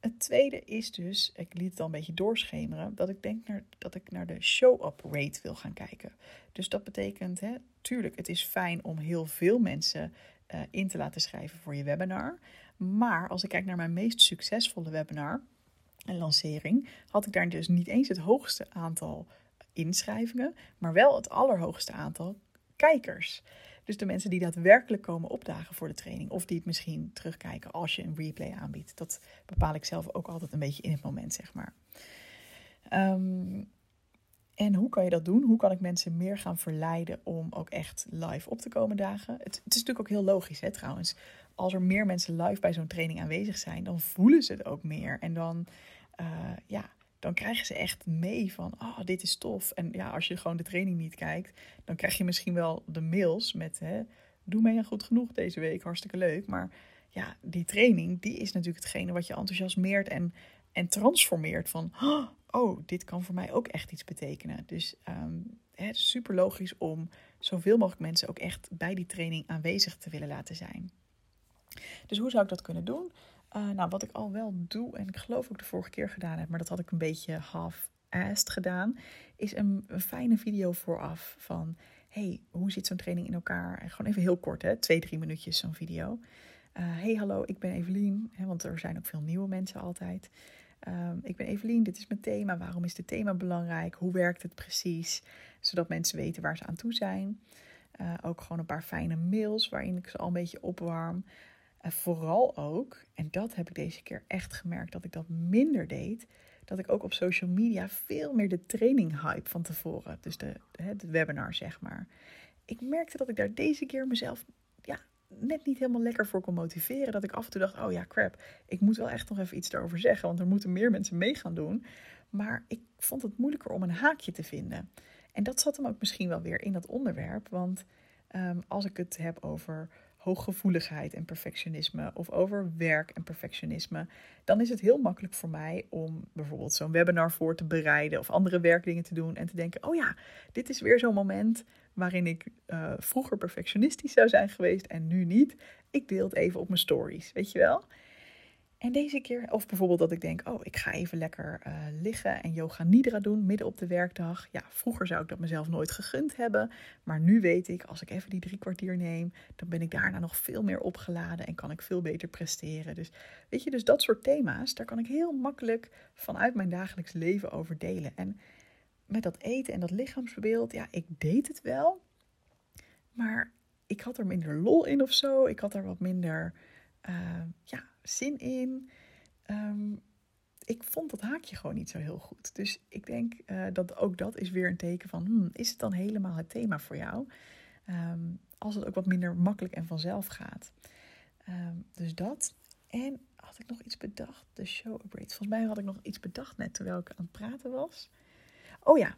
Het tweede is dus, ik liet het al een beetje doorschemeren, dat ik denk naar, dat ik naar de show-up rate wil gaan kijken. Dus dat betekent, hè, tuurlijk, het is fijn om heel veel mensen uh, in te laten schrijven voor je webinar. Maar als ik kijk naar mijn meest succesvolle webinar, lancering, had ik daar dus niet eens het hoogste aantal inschrijvingen, maar wel het allerhoogste aantal kijkers. Dus de mensen die daadwerkelijk komen opdagen voor de training. Of die het misschien terugkijken als je een replay aanbiedt. Dat bepaal ik zelf ook altijd een beetje in het moment, zeg maar. Ehm, en hoe kan je dat doen? Hoe kan ik mensen meer gaan verleiden om ook echt live op te komen dagen? Het, het is natuurlijk ook heel logisch, hè, trouwens. Als er meer mensen live bij zo'n training aanwezig zijn, dan voelen ze het ook meer. En dan uh, ja, dan krijgen ze echt mee van, oh, dit is tof. En ja, als je gewoon de training niet kijkt, dan krijg je misschien wel de mails met, hè, doe mee goed genoeg deze week, hartstikke leuk. Maar ja, die training, die is natuurlijk hetgene wat je enthousiasmeert en, en transformeert van, oh, dit kan voor mij ook echt iets betekenen. Dus het is super logisch om zoveel mogelijk mensen ook echt bij die training aanwezig te willen laten zijn. Dus hoe zou ik dat kunnen doen? Uh, nou, wat ik al wel doe, en ik geloof ook de vorige keer gedaan heb, maar dat had ik een beetje half-assed gedaan, is een, fijne video vooraf van, hey, hoe zit zo'n training in elkaar? En gewoon even heel kort, hè, twee, drie minuutjes zo'n video. Uh, hey, hallo, ik ben Evelien, hè, want er zijn ook veel nieuwe mensen altijd. Um, ik ben Evelien, dit is mijn thema. Waarom is dit thema belangrijk? Hoe werkt het precies? Zodat mensen weten waar ze aan toe zijn. Uh, ook gewoon een paar fijne mails waarin ik ze al een beetje opwarm. En vooral ook, en dat heb ik deze keer echt gemerkt dat ik dat minder deed, dat ik ook op social media veel meer de training hype van tevoren, dus de, de webinar zeg maar. Ik merkte dat ik daar deze keer mezelf ja, net niet helemaal lekker voor kon motiveren. Dat ik af en toe dacht, oh ja, crap, ik moet wel echt nog even iets daarover zeggen, want er moeten meer mensen mee gaan doen. Maar ik vond het moeilijker om een haakje te vinden. En dat zat hem ook misschien wel weer in dat onderwerp, want um, als ik het heb over hooggevoeligheid en perfectionisme of over werk en perfectionisme, dan is het heel makkelijk voor mij om bijvoorbeeld zo'n webinar voor te bereiden of andere werkdingen te doen en te denken: oh ja, dit is weer zo'n moment waarin ik uh, vroeger perfectionistisch zou zijn geweest en nu niet. Ik deel het even op mijn stories, weet je wel? En deze keer, of bijvoorbeeld dat ik denk, oh, ik ga even lekker uh, liggen en yoga nidra doen midden op de werkdag. Ja, vroeger zou ik dat mezelf nooit gegund hebben. Maar nu weet ik, als ik even die drie kwartier neem, dan ben ik daarna nog veel meer opgeladen en kan ik veel beter presteren. Dus weet je, dus dat soort thema's, daar kan ik heel makkelijk vanuit mijn dagelijks leven over delen. En met dat eten en dat lichaamsbeeld, ja, ik deed het wel. Maar ik had er minder lol in of zo. Ik had er wat minder, uh, ja zin in. Ehm, ik vond dat haakje gewoon niet zo heel goed. Dus ik denk uh, dat ook dat is weer een teken van, hmm, is het dan helemaal het thema voor jou? Um, als het ook wat minder makkelijk en vanzelf gaat. Um, dus dat. En had ik nog iets bedacht? De show upgrade. Volgens mij had ik nog iets bedacht net terwijl ik aan het praten was. Oh ja,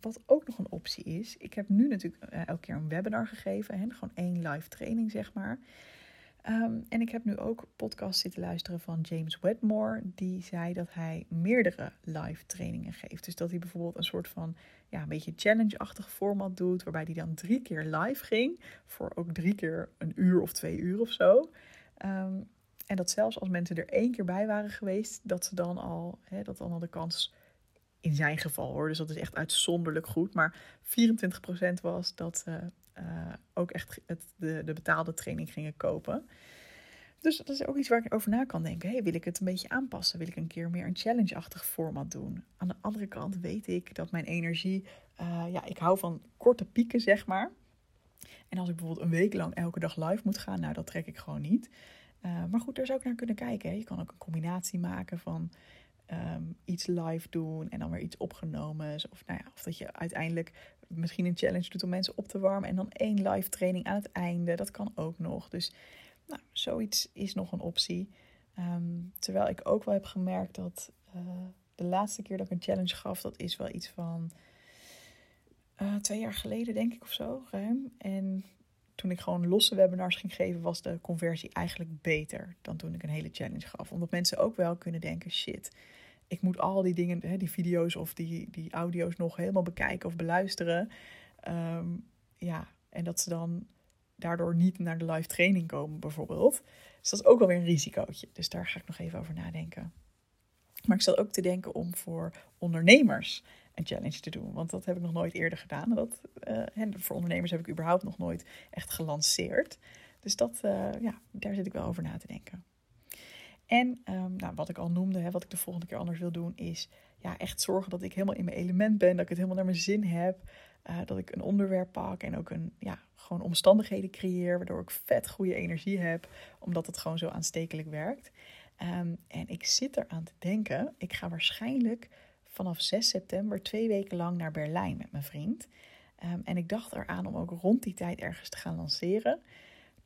wat ook nog een optie is. Ik heb nu natuurlijk uh, elke keer een webinar gegeven. Hè? Gewoon één live training, zeg maar. Um, en ik heb nu ook podcast zitten luisteren van James Wedmore. Die zei dat hij meerdere live trainingen geeft. Dus dat hij bijvoorbeeld een soort van ja, een beetje challenge-achtig format doet. Waarbij hij dan drie keer live ging. Voor ook drie keer een uur of twee uur of zo. Um, en dat zelfs als mensen er één keer bij waren geweest, dat ze dan al, hè, dat dan al de kans in zijn geval hoor, dus dat is echt uitzonderlijk goed. Maar 24% was dat uh, ook echt het, de, de betaalde training gingen kopen. Dus dat is ook iets waar ik over na kan denken. Hey, wil ik het een beetje aanpassen? Wil ik een keer meer een challenge-achtig format doen? Aan de andere kant weet ik dat mijn energie... Uh, ja, ik hou van korte pieken, zeg maar. En als ik bijvoorbeeld een week lang elke dag live moet gaan... nou, dat trek ik gewoon niet. Uh, maar goed, daar zou ik naar kunnen kijken. Hè. Je kan ook een combinatie maken van... Um, iets live doen en dan weer iets opgenomen. Of, nou ja, of dat je uiteindelijk misschien een challenge doet om mensen op te warmen. En dan één live training aan het einde. Dat kan ook nog. Dus nou, zoiets is nog een optie. Um, terwijl ik ook wel heb gemerkt dat uh, de laatste keer dat ik een challenge gaf, dat is wel iets van uh, twee jaar geleden, denk ik of zo. En toen ik gewoon losse webinars ging geven, was de conversie eigenlijk beter dan toen ik een hele challenge gaf. Omdat mensen ook wel kunnen denken: shit, ik moet al die dingen, die video's of die, die audio's nog helemaal bekijken of beluisteren. Um, ja, en dat ze dan daardoor niet naar de live training komen, bijvoorbeeld. Dus dat is ook wel weer een risicootje. Dus daar ga ik nog even over nadenken. Maar ik zat ook te denken om voor ondernemers een challenge te doen. Want dat heb ik nog nooit eerder gedaan. Dat, uh, voor ondernemers heb ik überhaupt nog nooit echt gelanceerd. Dus dat, uh, ja, daar zit ik wel over na te denken. En um, nou, wat ik al noemde, hè, wat ik de volgende keer anders wil doen, is ja, echt zorgen dat ik helemaal in mijn element ben. Dat ik het helemaal naar mijn zin heb. Uh, dat ik een onderwerp pak en ook een, ja, gewoon omstandigheden creëer. Waardoor ik vet goede energie heb. Omdat het gewoon zo aanstekelijk werkt. Um, en ik zit eraan te denken. Ik ga waarschijnlijk vanaf 6 september twee weken lang naar Berlijn met mijn vriend. Um, en ik dacht eraan om ook rond die tijd ergens te gaan lanceren.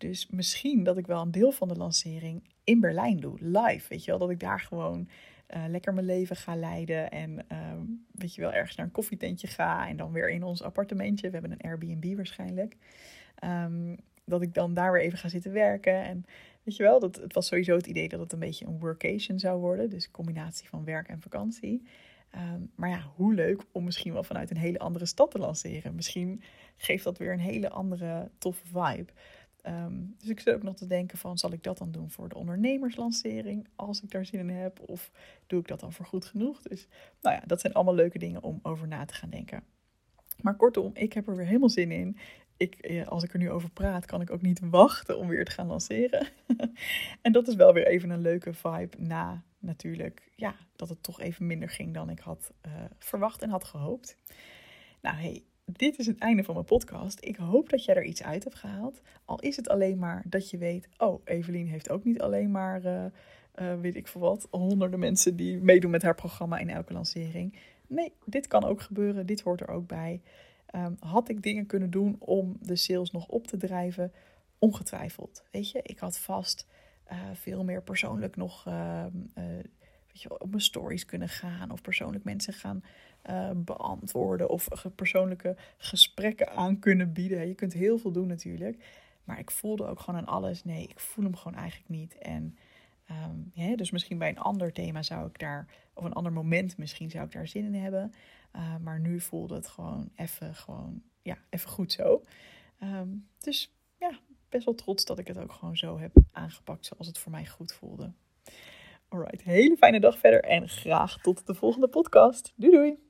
Dus misschien dat ik wel een deel van de lancering in Berlijn doe, live. Weet je wel, dat ik daar gewoon uh, lekker mijn leven ga leiden. En ehm, weet je wel, ergens naar een koffietentje ga. En dan weer in ons appartementje. We hebben een Airbnb waarschijnlijk. Ehm, dat ik dan daar weer even ga zitten werken. En weet je wel, dat, het was sowieso het idee dat het een beetje een workation zou worden. Dus een combinatie van werk en vakantie. Ehm, maar ja, hoe leuk om misschien wel vanuit een hele andere stad te lanceren. Misschien geeft dat weer een hele andere toffe vibe. Ehm, dus ik zit ook nog te denken van, zal ik dat dan doen voor de ondernemerslancering, als ik daar zin in heb, of doe ik dat dan voor goed genoeg? Dus nou ja, dat zijn allemaal leuke dingen om over na te gaan denken. Maar kortom, ik heb er weer helemaal zin in. Ik, eh, als ik er nu over praat, kan ik ook niet wachten om weer te gaan lanceren. en dat is wel weer even een leuke vibe na natuurlijk, ja, dat het toch even minder ging dan ik had uh, verwacht en had gehoopt. Nou, hey, dit is het einde van mijn podcast. Ik hoop dat jij er iets uit hebt gehaald. Al is het alleen maar dat je weet, oh, Evelien heeft ook niet alleen maar, uh, uh, weet ik veel wat, honderden mensen die meedoen met haar programma in elke lancering. Nee, dit kan ook gebeuren. Dit hoort er ook bij. Um, had ik dingen kunnen doen om de sales nog op te drijven? Ongetwijfeld. Weet je, ik had vast uh, veel meer persoonlijk nog uh, weet je, op mijn stories kunnen gaan. Of persoonlijk mensen gaan uh, beantwoorden. Of persoonlijke gesprekken aan kunnen bieden. Je kunt heel veel doen natuurlijk. Maar ik voelde ook gewoon aan alles. Nee, ik voel hem gewoon eigenlijk niet. En ja, dus misschien bij een ander thema zou ik daar, of een ander moment misschien zou ik daar zin in hebben. Uh, maar nu voelde het gewoon even, gewoon, ja, even goed zo. Um, dus ja, best wel trots dat ik het ook gewoon zo heb aangepakt zoals het voor mij goed voelde. Alright, hele fijne dag verder en graag tot de volgende podcast. Doei doei!